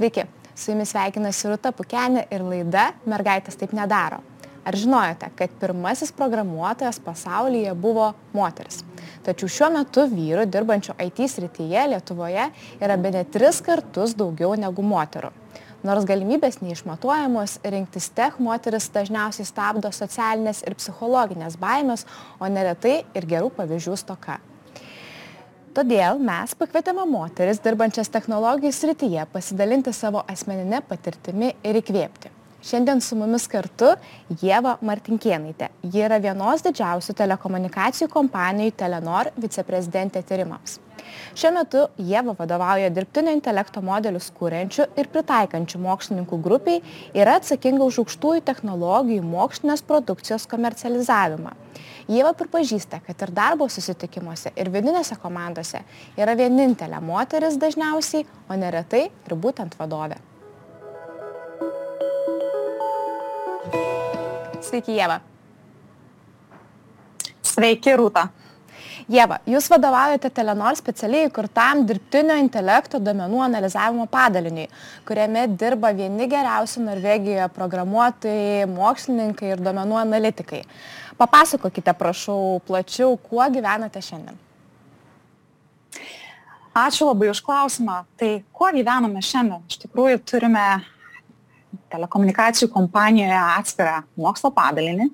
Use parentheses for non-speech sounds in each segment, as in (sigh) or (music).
Sveiki, su jumis sveikinasi Rūta Pukenė ir laida Mergaitės taip nedaro. Ar žinojote, kad pirmasis programuotojas pasaulyje buvo moteris? Tačiau šiuo metu vyrų dirbančių IT srityje Lietuvoje yra be net tris kartus daugiau negu moterų. Nors galimybės neišmatuojamos, rinktis tech moteris dažniausiai stabdo socialinės ir psichologinės baimės, o neretai ir gerų pavyzdžių stoka. Todėl mes pakvietėme moteris dirbančias technologijų srityje pasidalinti savo asmeninę patirtimi ir įkvėpti. Šiandien su mumis kartu Jėva Martinkienaitė. Ji yra vienos didžiausių telekomunikacijų kompanijų Telenor viceprezidentė tyrimams. Šiuo metu Jėva vadovauja dirbtinio intelekto modelius kūrenčių ir pritaikančių mokslininkų grupiai, yra atsakinga už aukštųjų technologijų mokslinės produkcijos komercializavimą. Jėva pripažįsta, kad ir darbo susitikimuose, ir vidinėse komandose yra vienintelė moteris dažniausiai, o neretai ir būtent vadovė. Sveiki, Jėva. Sveiki, Rūta. Jėva, jūs vadovaujate Telenor specialiai įkurtam dirbtinio intelekto domenų analizavimo padaliniui, kuriame dirba vieni geriausi Norvegijoje programuotojai, mokslininkai ir domenų analitikai. Papasakokite, prašau, plačiau, kuo gyvenate šiandien. Ačiū labai už klausimą. Tai kuo gyvename šiandien? Iš tikrųjų turime telekomunikacijų kompanijoje atskirą mokslo padalinį,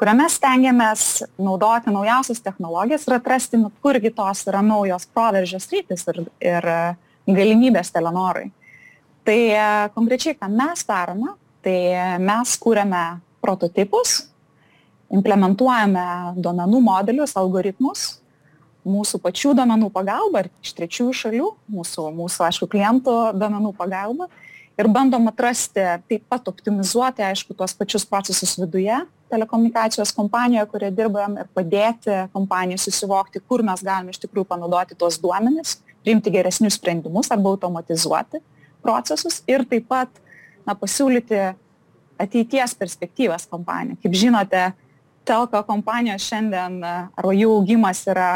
kuriame stengiamės naudoti naujausias technologijas ir atrasti, nu, kurgi tos yra naujos proveržės rytis ir, ir galimybės telenorui. Tai e, konkrečiai, ką mes darome, tai mes kūrėme prototipus, implementuojame duomenų modelius, algoritmus, mūsų pačių duomenų pagalba ir iš trečiųjų šalių, mūsų, mūsų aišku, klientų duomenų pagalba ir bandom atrasti, taip pat optimizuoti, aišku, tuos pačius procesus viduje telekomunikacijos kompanijoje, kurioje dirbam ir padėti kompanijai susivokti, kur mes galime iš tikrųjų panaudoti tuos duomenis, priimti geresnius sprendimus arba automatizuoti procesus ir taip pat na, pasiūlyti ateities perspektyvas kompanijai. Kaip žinote, telko kompanijos šiandien arba jų augimas yra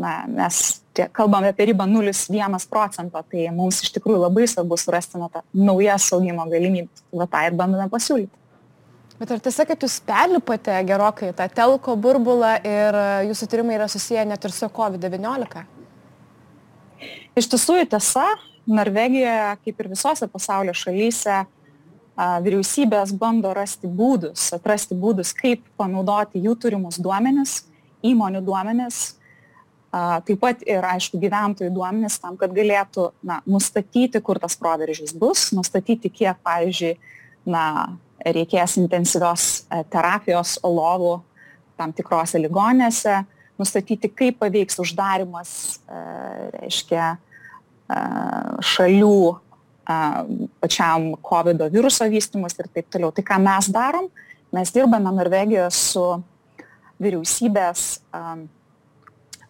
na, mes kalbame apie ribą 0,1 procento, tai mums iš tikrųjų labai svarbu surasti na, naujas augimo galimybės. Va tą ir bandome pasiūlyti. Bet ar tiesa, kad jūs perlipote gerokai tą telko burbulą ir jūsų tyrimai yra susiję net ir su COVID-19? Iš tiesų tiesa, Norvegijoje, kaip ir visose pasaulio šalyse, vyriausybės bando rasti būdus, atrasti būdus, kaip panaudoti jų turimus duomenis, įmonių duomenis taip pat ir, aišku, gyventojų duomenys tam, kad galėtų na, nustatyti, kur tas proveržys bus, nustatyti, kiek, pavyzdžiui, na, reikės intensyvios e, terapijos lovų tam tikrose ligonėse, nustatyti, kaip paveiks uždarimas, e, reiškia, e, šalių pačiam COVID viruso vystimus ir taip toliau. Tai ką mes darom? Mes dirbame Norvegijoje su vyriausybės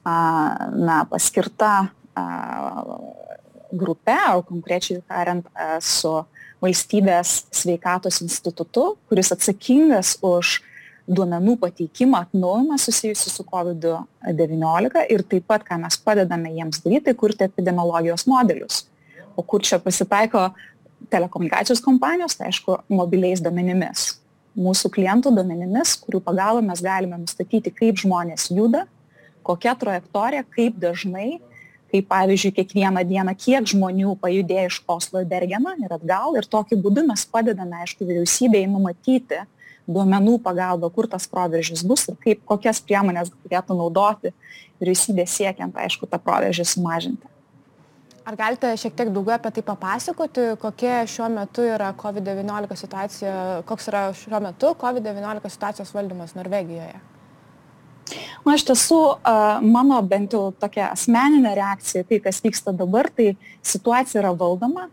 na, paskirta grupe, o konkrečiai tariant su valstybės sveikatos institutu, kuris atsakingas už duomenų pateikimą, atnaujimą susijusiu su COVID-19 ir taip pat, ką mes padedame jiems daryti, kurti epidemiologijos modelius. O kur čia pasitaiko telekomunikacijos kompanijos, tai aišku, mobiliais duomenimis. Mūsų klientų duomenimis, kurių pagalba mes galime nustatyti, kaip žmonės juda, kokia trajektorija, kaip dažnai, kaip pavyzdžiui, kiekvieną dieną, kiek žmonių pajudėjo iš Oslo į Bergeną ir atgal. Ir tokiu būdu mes padedame, aišku, vyriausybei numatyti duomenų pagalba, kur tas proveržis bus ir kaip, kokias priemonės galėtų naudoti vyriausybė siekiant, aišku, tą proveržį sumažinti. Ar galite šiek tiek daugiau apie tai papasakoti, kokia šiuo metu yra COVID-19 situacija, koks yra šiuo metu COVID-19 situacijos valdymas Norvegijoje? Na, iš tiesų, mano bent jau tokia asmeninė reakcija, tai kas vyksta dabar, tai situacija yra valdoma.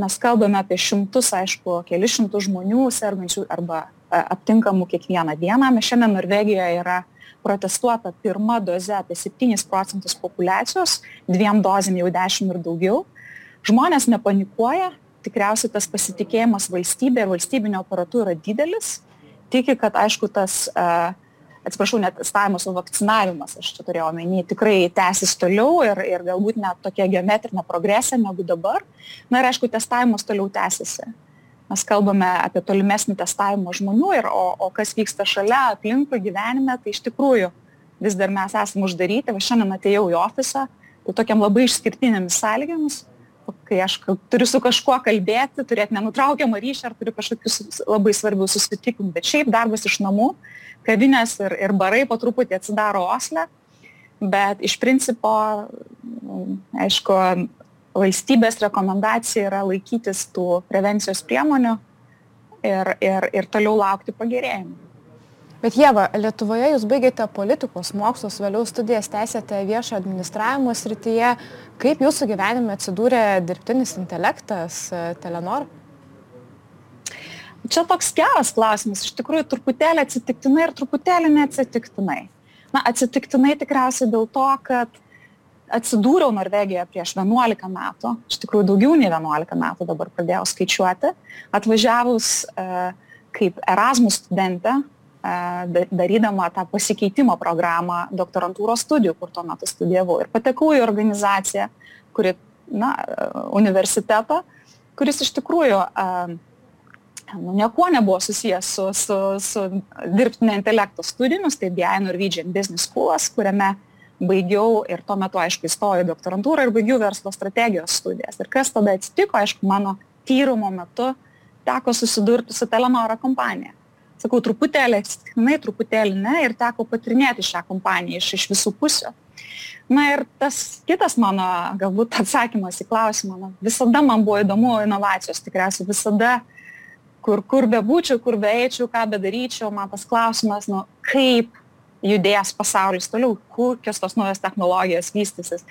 Mes kalbame apie šimtus, aišku, keli šimtus žmonių sergančių arba aptinkamų kiekvieną dieną. Mes šiandien Norvegijoje yra protestuota pirma doze apie 7 procentus populacijos, dviem dozėm jau 10 ir daugiau. Žmonės nepanikuoja, tikriausiai tas pasitikėjimas valstybė ir valstybinio aparatu yra didelis. Tiki, kad aišku tas uh, atsiprašau, net testavimas, o vakcinavimas, aš čia turėjau omeny, tikrai tęsis toliau ir, ir galbūt net tokia geometrinė progresija negu dabar. Na ir aišku, testavimas toliau tęsiasi. Mes kalbame apie tolimesnį testavimą žmonių ir o, o kas vyksta šalia, aplinkui gyvenime, tai iš tikrųjų vis dar mes esame uždaryti, va šiandien atėjau į ofisą, tai tokiam labai išskirtinėmis sąlygomis, kai aš turiu su kažkuo kalbėti, turėti nenutraukiamą ryšį ar turiu kažkokius labai svarbius susitikimus, bet šiaip darbas iš namų, kavinės ir, ir barai po truputį atsidaro Osle, bet iš principo, aišku, valstybės rekomendacija yra laikytis tų prevencijos priemonių ir, ir, ir toliau laukti pagerėjimų. Bet Jėva, Lietuvoje jūs baigėte politikos mokslus, vėliau studijas tęsėte viešo administravimo srityje. Kaip jūsų gyvenime atsidūrė dirbtinis intelektas Telenor? Čia toks geras klausimas, iš tikrųjų truputėlį atsitiktinai ir truputėlį neatsitiktinai. Na, atsitiktinai tikriausiai dėl to, kad atsidūriau Norvegijoje prieš 11 metų, iš tikrųjų daugiau nei 11 metų dabar pradėjau skaičiuoti, atvažiavus e, kaip Erasmus studentė, e, darydama tą pasikeitimo programą doktorantūros studijų, kur tuo metu studijavau. Ir patekau į organizaciją, kuri, na, universitetą, kuris iš tikrųjų nu, niekuo nebuvo susijęs su, su, su dirbtinio intelekto studijomis, tai BI Norwegian Business Schools, kuriame baigiau ir tuo metu, aišku, įstojau doktorantūrą ir baigiau verslo strategijos studijas. Ir kas tada atsitiko, aišku, mano tyrimo metu teko susidurti su Telenoro kompanija. Sakau, truputėlį atsitiktinai, truputėlį ne ir teko patirinėti šią kompaniją iš, iš visų pusių. Na ir tas kitas mano galbūt atsakymas į klausimą, na, visada man buvo įdomu inovacijos, tikriausiai visada kur, kur bebūčiau, kur beeičiau, ką bedaryčiau, man tas klausimas, nu, kaip judės pasaulis toliau, kokios tos naujos technologijos vystysis.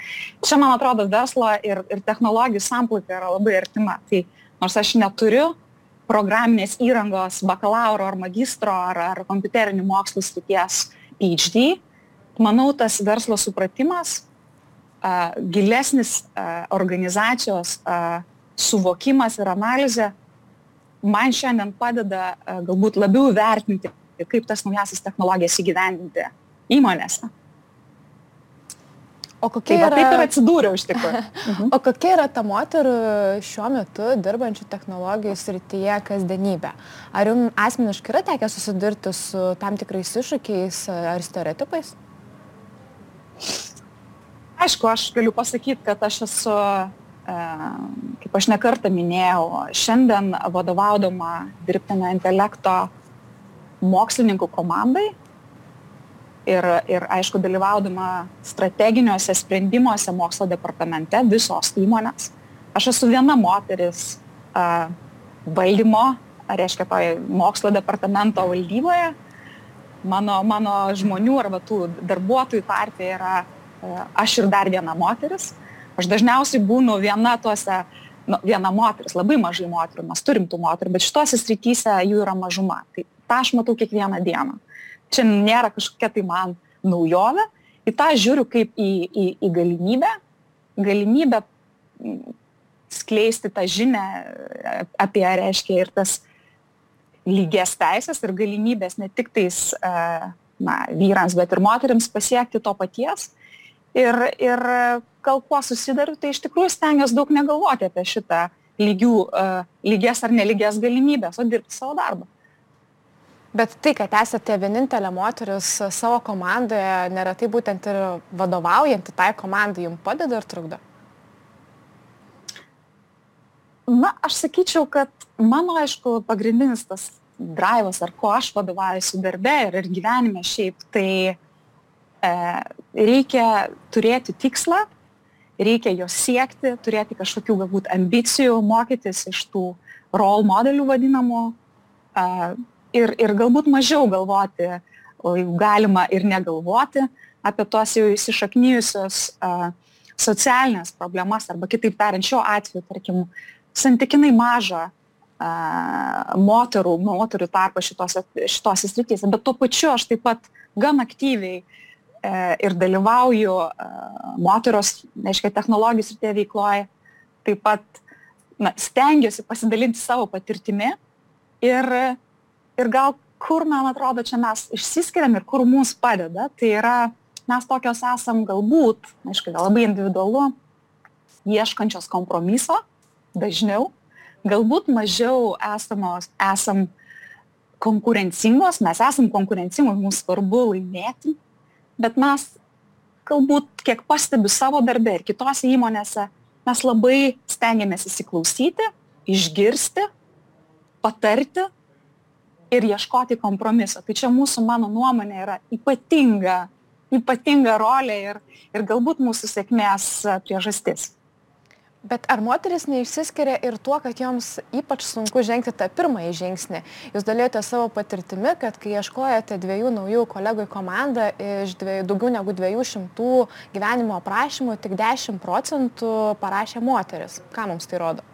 Čia, man atrodo, verslo ir, ir technologijų samplaika yra labai artima. Tai nors aš neturiu programinės įrangos bakalauro ar magistro ar, ar kompiuterinių mokslų srities PhD, manau, tas verslo supratimas, a, gilesnis a, organizacijos a, suvokimas ir analizė man šiandien padeda e, galbūt labiau vertinti, kaip tas naujasis technologijas įgyvendinti įmonėse. O kokia tai, yra... Taip ir atsidūriau iš tikrųjų. (laughs) Mhm. O kokia yra ta moterų šiuo metu dirbančių technologijų srityje kasdienybė? Ar jums asmeniškai yra tekę susidurti su tam tikrais iššūkiais ar stereotipais? Aišku, aš galiu pasakyti, kad aš esu kaip aš nekartą minėjau, šiandien vadovaudama dirbtinio intelekto mokslininkų komandai ir, ir aišku, dalyvaudama strateginiuose sprendimuose mokslo departamente visos įmonės, aš esu viena moteris a, valdymo, reiškia, toje mokslo departamento valdyboje. Mano, mano žmonių arba tų darbuotojų tarpė yra a, aš ir dar viena moteris. Aš dažniausiai būnu viena tuose, nu, viena moteris, labai mažai moterų, mes turim tų moterų, bet šitose srityse jų yra mažuma. Tai tą aš matau kiekvieną dieną. Čia nėra kažkokia tai man naujovė, į tą žiūriu kaip į, į, į galimybę, galimybę skleisti tą žinę apie, reiškia, ir tas lygias teisės ir galimybės ne tik tais na, vyrams, bet ir moteriams pasiekti to paties. Ir, ir gal kuo susidariu, tai iš tikrųjų stengiuosi daug negalvoti apie šitą lygių, lygias ar nelygias galimybės, o dirbti savo darbą. Bet tai, kad esate vienintelė moteris savo komandoje, neretai būtent ir vadovaujanti tai komandai, jums padeda ir trukdo? Na, aš sakyčiau, kad mano, aišku, pagrindinis tas drivas, ar ko aš vadovaujuosi darbe ir, ir gyvenime šiaip, tai e, reikia turėti tikslą, reikia jos siekti, turėti kažkokių galbūt ambicijų, mokytis iš tų role modelių vadinamų ir, ir galbūt mažiau galvoti, o jau galima ir negalvoti apie tuos jau įsišaknyjusios socialinės problemas arba kitaip tariant šiuo atveju, tarkim, santykinai mažą moterų, moterų tarpą šitose, šitose srityse, bet tuo pačiu aš taip pat gan aktyviai E, ir dalyvauju e, moteros, reiškia, technologijų srityje veikloje, taip pat na, stengiuosi pasidalinti savo patirtimi ir, ir gal kur, man atrodo, čia mes išsiskiriam ir kur mums padeda, tai yra mes tokios esam galbūt, aišku, labai individualu, ieškančios kompromiso dažniau, galbūt mažiau esamos, esam konkurencingos, mes esam konkurencingos, mums svarbu laimėti, bet mes galbūt kiek pastebiu savo darbę ir kitose įmonėse, mes labai stengiamės įsiklausyti, išgirsti, patarti ir ieškoti kompromiso. Tai čia mūsų, mano nuomonė, yra ypatinga, ypatinga rolė ir, ir galbūt mūsų sėkmės priežastis. Bet ar moteris neišsiskiria ir tuo, kad joms ypač sunku žengti tą pirmąjį žingsnį? Jūs dalėjote savo patirtimi, kad kai ieškojate dviejų naujų kolegų į komandą iš dviejų, daugiau negu 200 gyvenimo aprašymų, tik 10 procentų parašė moteris. Ką mums tai rodo?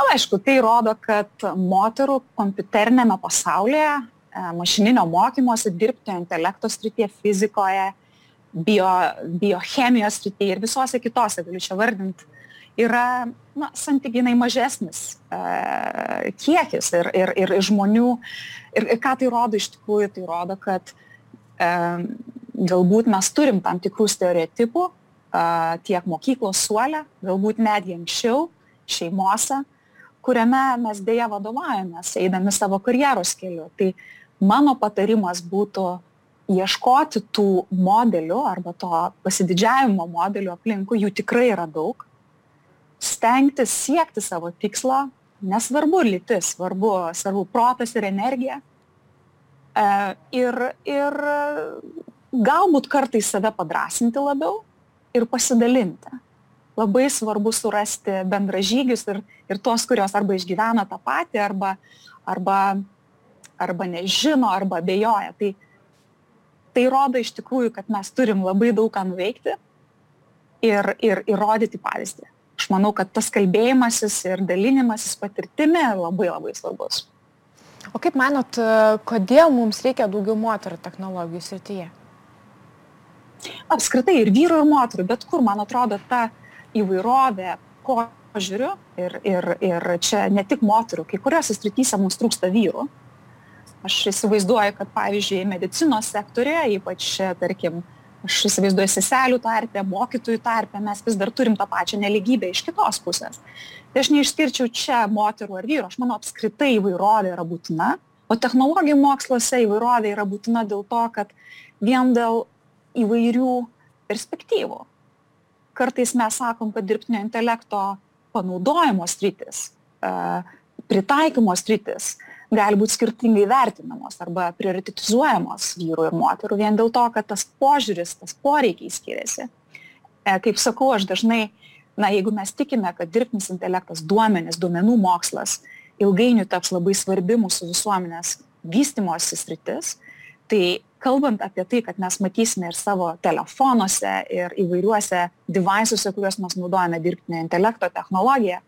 O aišku, tai rodo, kad moterų kompiuterinėme pasaulyje, e, mašininio mokymosi, dirbtinio intelekto srityje, fizikoje, bio, biochemijos srityje ir visose kitose, galiu čia vardinti, yra na, santykinai mažesnis e, kiekis ir, ir, ir žmonių. Ir, ir ką tai rodo iš tikrųjų, tai rodo, kad e, galbūt mes turim tam tikrų stereotipų e, tiek mokyklos suolę, galbūt netgi anksčiau šeimose, kuriame mes dėja vadovaujamės, eidami savo karjeros keliu. Tai mano patarimas būtų ieškoti tų modelių arba to pasididžiavimo modelių aplinkui, jų tikrai yra daug, stengtis siekti savo tikslo, nesvarbu lytis, svarbu, svarbu protas ir energija. E, ir, ir galbūt kartais save padrasinti labiau ir pasidalinti. Labai svarbu surasti bendražygius ir, ir tuos, kurios arba išgyvena tą patį, arba, arba, arba nežino, arba abejoja. Tai tai rodo iš tikrųjų, kad mes turim labai daug ką nuveikti ir, ir įrodyti pavyzdį. Aš manau, kad tas kalbėjimasis ir dalinimasis patirtimi labai labai svarbus. O kaip manot, kodėl mums reikia daugiau moterų technologijų srityje? Apskritai ir vyrų, ir moterų, bet kur, man atrodo, ta įvairovė požiūrių ir, ir, ir čia ne tik moterų, kai kuriuose srityse mums trūksta vyrų, aš įsivaizduoju kad pavyzdžiui medicinos sektoriuje ypač tarkim aš įsivaizduoju seselių tarpe mokytojų tarpe mes vis dar turim tą pačią nelygybę iš kitos pusės. Tai aš neišskirčiau čia moterų ar vyrų. Aš manau apskritai įvairovė yra būtina o technologijų moksluose įvairovė yra būtina dėl to kad vien dėl įvairių perspektyvų kartais mes sakom kad dirbtinio intelekto panaudojimo sritis pritaikymo sritis gali būt skirtingai vertinamos arba prioritetizuojamos vyrų ir moterų vien dėl to, kad tas požiūris, tas poreikiai skiriasi. E, kaip sakau, aš dažnai, na, jeigu mes tikime, kad dirbtinis intelektas, duomenis, duomenų mokslas ilgainiui taps labai svarbi mūsų visuomenės vystimosi sritis, tai kalbant apie tai, kad mes matysime ir savo telefonuose, ir įvairiuose devaisuose, kuriuos mes naudojame dirbtinio intelekto technologiją,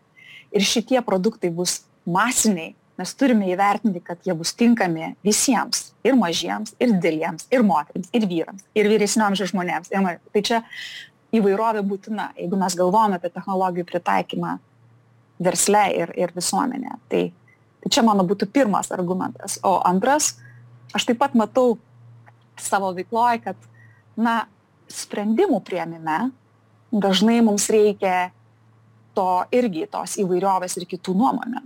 ir šitie produktai bus masiniai mes turime įvertinti, kad jie bus tinkami visiems, ir mažiems, ir dideliems, ir moteriams, ir vyrams, ir vyresnio amžiaus žmonėms. Tai čia įvairovė būtina, jeigu mes galvojame apie technologijų pritaikymą versle ir, ir visuomenė. Tai, tai čia mano būtų pirmas argumentas. O antras, aš taip pat matau savo veikloje, kad, na, sprendimų prieimime dažnai mums reikia to irgi tos įvairiovės ir kitų nuomonių.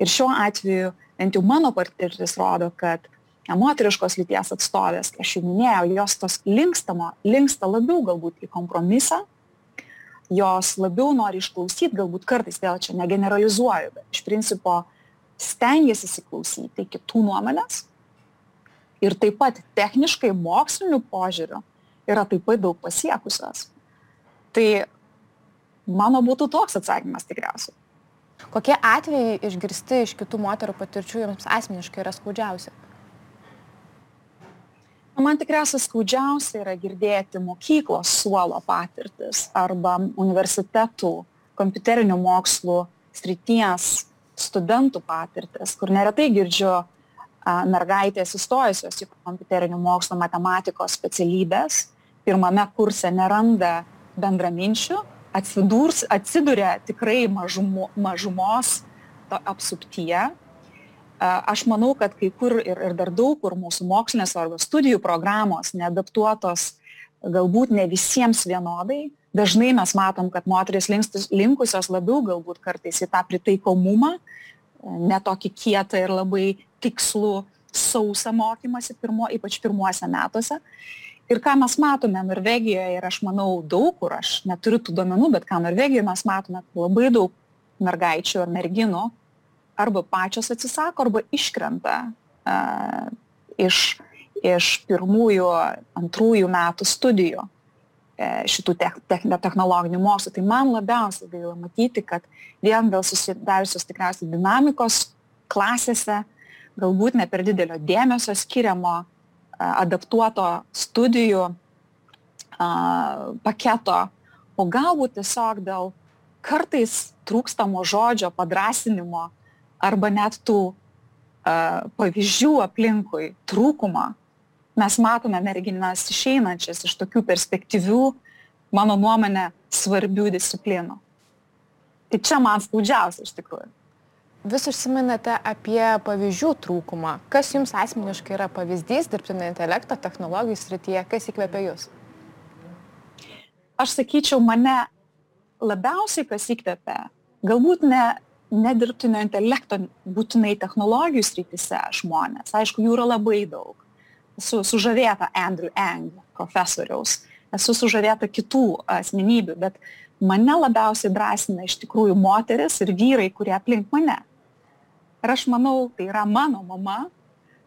Ir šiuo atveju bent jau mano patirtis rodo kad moteriškos lyties atstovės aš jau minėjau jos tos linkstama linksta labiau galbūt į kompromisą jos labiau nori išklausyt galbūt kartais vėl čia negeneralizuoju bet iš principo stengiasi įsiklausyti kitų nuomones ir taip pat techniškai moksliniu požiūriu yra taip pat daug pasiekusios tai mano būtų toks atsakymas tikriausiai Kokie atvejai išgirsti iš kitų moterų patirčių jums asmeniškai yra skaudžiausi? Man tikriausiai skaudžiausia yra girdėti mokyklos suolo patirtis arba universitetų kompiuterinių mokslų srities studentų patirtis, kur neretai girdžiu mergaitės įstojusios į kompiuterinių mokslo matematikos specialybės, pirmame kurse neranda bendraminčių atsidurs, atsiduria tikrai mažumo, mažumos apsuptyje aš manau, kad kai kur ir, ir dar daug kur mūsų mokslinės arba studijų programos neadaptuotos galbūt ne visiems vienodai. Dažnai mes matom, kad moteris linkusios labiau galbūt kartais į tą pritaikomumą, ne tokį kietą ir labai tikslų sausą mokymasi, pirmo, ypač pirmuose metuose. Ir ką mes matome Norvegijoje, ir aš manau daug kur, aš neturiu tų duomenų, bet ką Norvegijoje mes matome, labai daug mergaičių ar merginų arba pačios atsisako, arba iškrenta uh, iš, iš pirmųjų, antrųjų metų studijų uh, šitų te, te, technologinių mokslų. Tai man labiausiai gaila matyti, kad vien dėl susidariusios tikriausiai dinamikos klasėse, galbūt ne per didelio dėmesio skiriamo adaptuoto studijų paketo, o galbūt tiesiog dėl kartais trūkstamo žodžio, padrasinimo arba net tų pavyzdžių aplinkui trūkumą, mes matome merginas išeinančias iš tokių perspektyvių, mano nuomonė, svarbių disciplinų. Tai čia man skaudžiausia iš tikrųjų. Vis užsiminate apie pavyzdžių trūkumą. Kas jums asmeniškai yra pavyzdys dirbtinio intelekto technologijų srityje, kas įkvepia jūs? Aš sakyčiau, mane labiausiai kas įkvepia, galbūt ne ne dirbtinio intelekto būtinai technologijų srityse žmonės. Aišku, jų yra labai daug. Esu sužavėta Andrew Eng, profesoriaus, esu sužavėta kitų asmenybių, bet mane labiausiai drąsina iš tikrųjų moteris ir vyrai, kurie aplink mane. Ir aš manau, tai yra mano mama,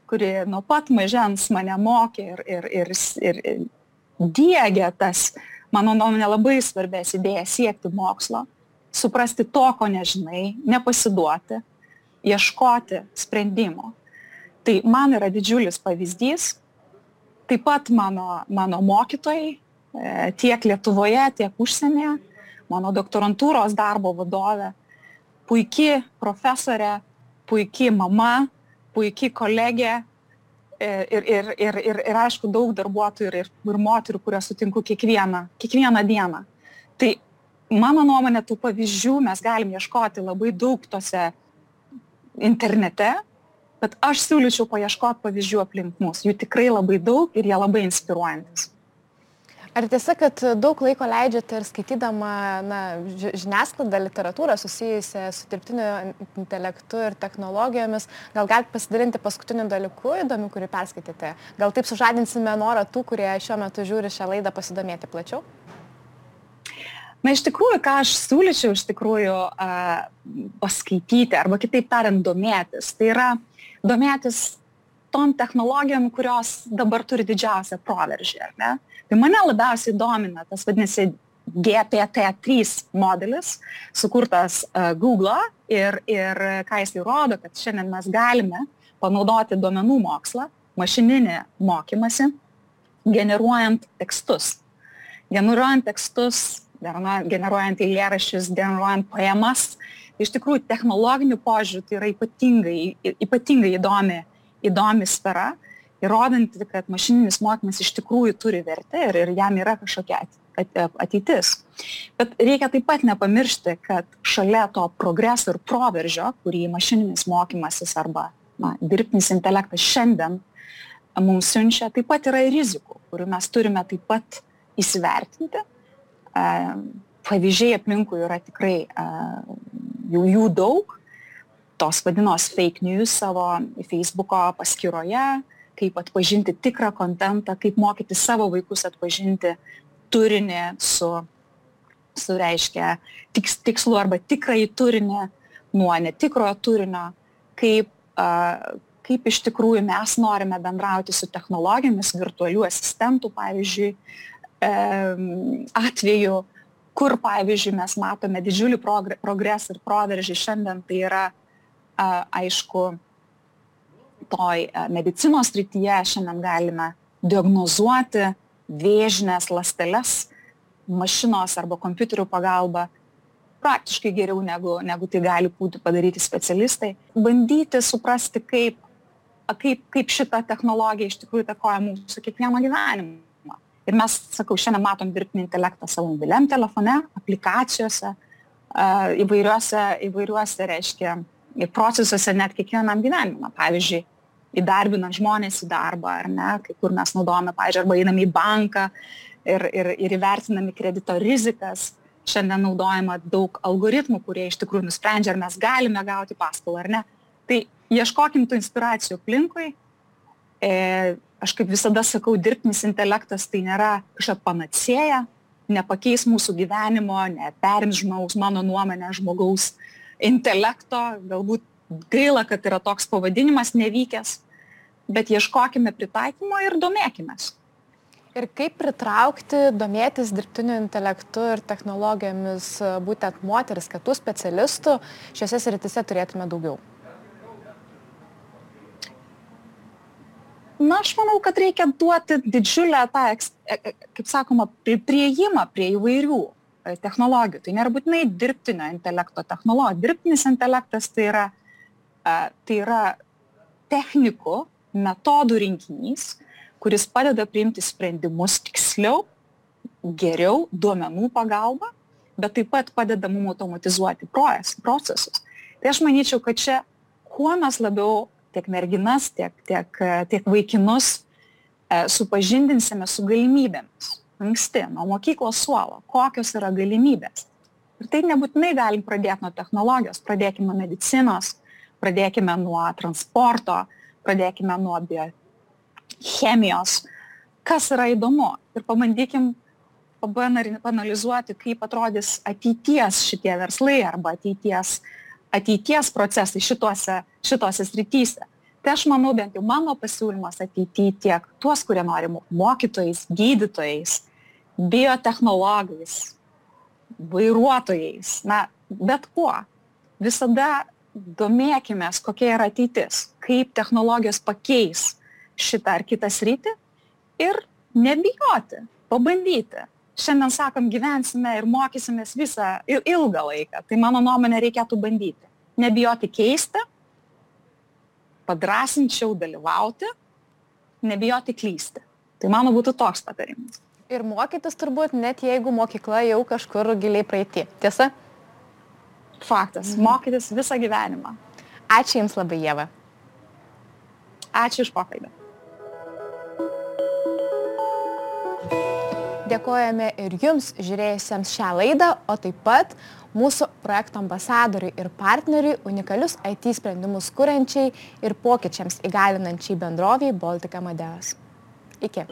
kuri nuo pat mažens mane mokė ir, ir, ir, ir, ir dėgė tas, mano nuomonė, labai svarbės idėjas siekti mokslo suprasti to, ko nežinai, nepasiduoti, ieškoti sprendimo. Tai man yra didžiulis pavyzdys. Taip pat mano, mano mokytojai e, tiek Lietuvoje, tiek užsienyje, mano doktorantūros darbo vadovė, puikiai profesorė, puikiai mama, puikiai kolegė e, ir, ir, ir, ir, ir aišku daug darbuotojų ir, ir, moterų, kurias sutinku kiekvieną, kiekvieną dieną. Tai mano nuomonė tų pavyzdžių mes galim ieškoti labai daug tose internete, bet aš siūlyčiau paieškoti pavyzdžių aplink mus. Jų tikrai labai daug ir jie labai inspiruojantis. Ar tiesa, kad daug laiko leidžiate ir skaitydama na, žiniasklaidą, literatūrą susijusią su dirbtiniu intelektu ir technologijomis, gal galite pasidalinti paskutiniu dalyku įdomiu, kurį perskaitėte? Gal taip sužadinsime norą tų, kurie šiuo metu žiūri šią laidą pasidomėti plačiau? Na, iš tikrųjų, ką aš siūlyčiau iš tikrųjų a, paskaityti, arba kitaip tariant, domėtis, tai yra domėtis tom technologijom, kurios dabar turi didžiausią proveržį, ar ne? Tai mane labiausiai domina tas vadinasi GPT-3 modelis, sukurtas uh, Google ir, ir ką jis įrodo, kad šiandien mes galime panaudoti duomenų mokslą, mašininį mokymasi, generuojant tekstus. Generuojant tekstus generuojant eilėraščius, generuojant poemas. Iš tikrųjų, technologinių požiūrių tai yra ypatingai, ypatingai įdomi, įdomi sfera, įrodanti, kad mašininis mokymas iš tikrųjų turi vertę ir, ir jam yra kažkokia ateitis. Bet reikia taip pat nepamiršti, kad šalia to progreso ir proveržio, kurį mašininis mokymasis arba na, dirbtinis intelektas šiandien mums siunčia, taip pat yra ir rizikų, kurių mes turime taip pat įsivertinti pavyzdžiai aplinkui yra tikrai jau jų daug, tos vadinos fake news savo Facebooko paskyroje, kaip atpažinti tikrą kontentą, kaip mokyti savo vaikus atpažinti turinį su, su reiškia, tiks, tikslu arba tikrai turinį nuo netikrojo turinio, kaip, uh, kaip iš tikrųjų mes norime bendrauti su technologijomis, virtualių asistentų, pavyzdžiui, atveju, kur, pavyzdžiui, mes matome didžiulį progresą ir proveržį šiandien, tai yra, aišku, toj medicinos rytyje šiandien galime diagnozuoti vėžinės lasteles mašinos arba kompiuterių pagalba praktiškai geriau negu, negu tai gali būti padaryti specialistai. Bandyti suprasti, kaip, kaip, kaip šita technologija iš tikrųjų takoja mūsų kiekvieno gyvenimą Ir mes, sakau, šiandien matom dirbtinį intelektą savo mobiliam telefone, aplikacijose, įvairiuose, įvairiuose reiškia, procesuose net kiekvienam gyvenimą. Pavyzdžiui, įdarbinant žmonės į darbą, ar ne, kai kur mes naudojame, pavyzdžiui, arba einame į banką ir, ir, ir įvertinami kredito rizikas. Šiandien naudojama daug algoritmų, kurie iš tikrųjų nusprendžia, ar mes galime gauti paskolą ar ne. Tai ieškokim tų inspiracijų aplinkui. E, aš kaip visada sakau, dirbtinis intelektas tai nėra kažkokia panacėja, nepakeis mūsų gyvenimo, neperims žmogaus, mano nuomonė, žmogaus intelekto, galbūt gaila, kad yra toks pavadinimas nevykęs, bet ieškokime pritaikymo ir domėkimės. Ir kaip pritraukti, domėtis dirbtiniu intelektu ir technologijomis būtent moteris, kad tų specialistų šiuose sritise turėtume daugiau? Na, aš manau, kad reikia duoti didžiulę tą, e, e, kaip sakoma, prieimą prie įvairių technologijų. Tai nėra būtinai dirbtinio intelekto technologija. Dirbtinis intelektas tai yra tai yra technikų, metodų rinkinys, kuris padeda priimti sprendimus tiksliau, geriau, duomenų pagalba, bet taip pat padeda mums automatizuoti procesus. Tai aš manyčiau, kad čia kuo mes labiau tiek merginas, tiek, tiek, tiek vaikinus e, supažindinsime su galimybėmis. Anksti, nuo mokyklos suolo, kokios yra galimybės. Ir tai nebūtinai galim pradėti nuo technologijos, pradėkime medicinos, pradėkime nuo transporto, pradėkime nuo biochemijos, kas yra įdomu ir pabandykim panalizuoti, kaip atrodys ateities šitie verslai arba ateities, ateities procesai šituose, šituose srityse. Tai aš manau, bent jau mano pasiūlymas ateityje tiek tuos, kurie nori mokytojais, gydytojais, biotehnologais, vairuotojais, na, bet kuo. Visada domėkimės, kokia yra ateitis, kaip technologijos pakeis šitą ar kitą sritį ir nebijoti, pabandyti. Šiandien sakom, gyvensime ir mokysimės visą ilgą laiką. Tai mano nuomonė reikėtų bandyti. Nebijoti keisti, padrasinčiau dalyvauti, nebijoti klysti. Tai mano būtų toks patarimas. Ir mokytis turbūt net jeigu mokykla jau kažkur giliai praeiti. Tiesa? Faktas. Mokytis visą gyvenimą. Ačiū Jums labai, Jėva. Ačiū iš pokalbį. Dėkojame ir Jums žiūrėjusiems šią laidą, o taip pat mūsų projekto ambasadoriui ir partneriui unikalius IT sprendimus kuriančiai ir pokyčiams įgalinančiai bendroviai Baltic Amadeus. Iki.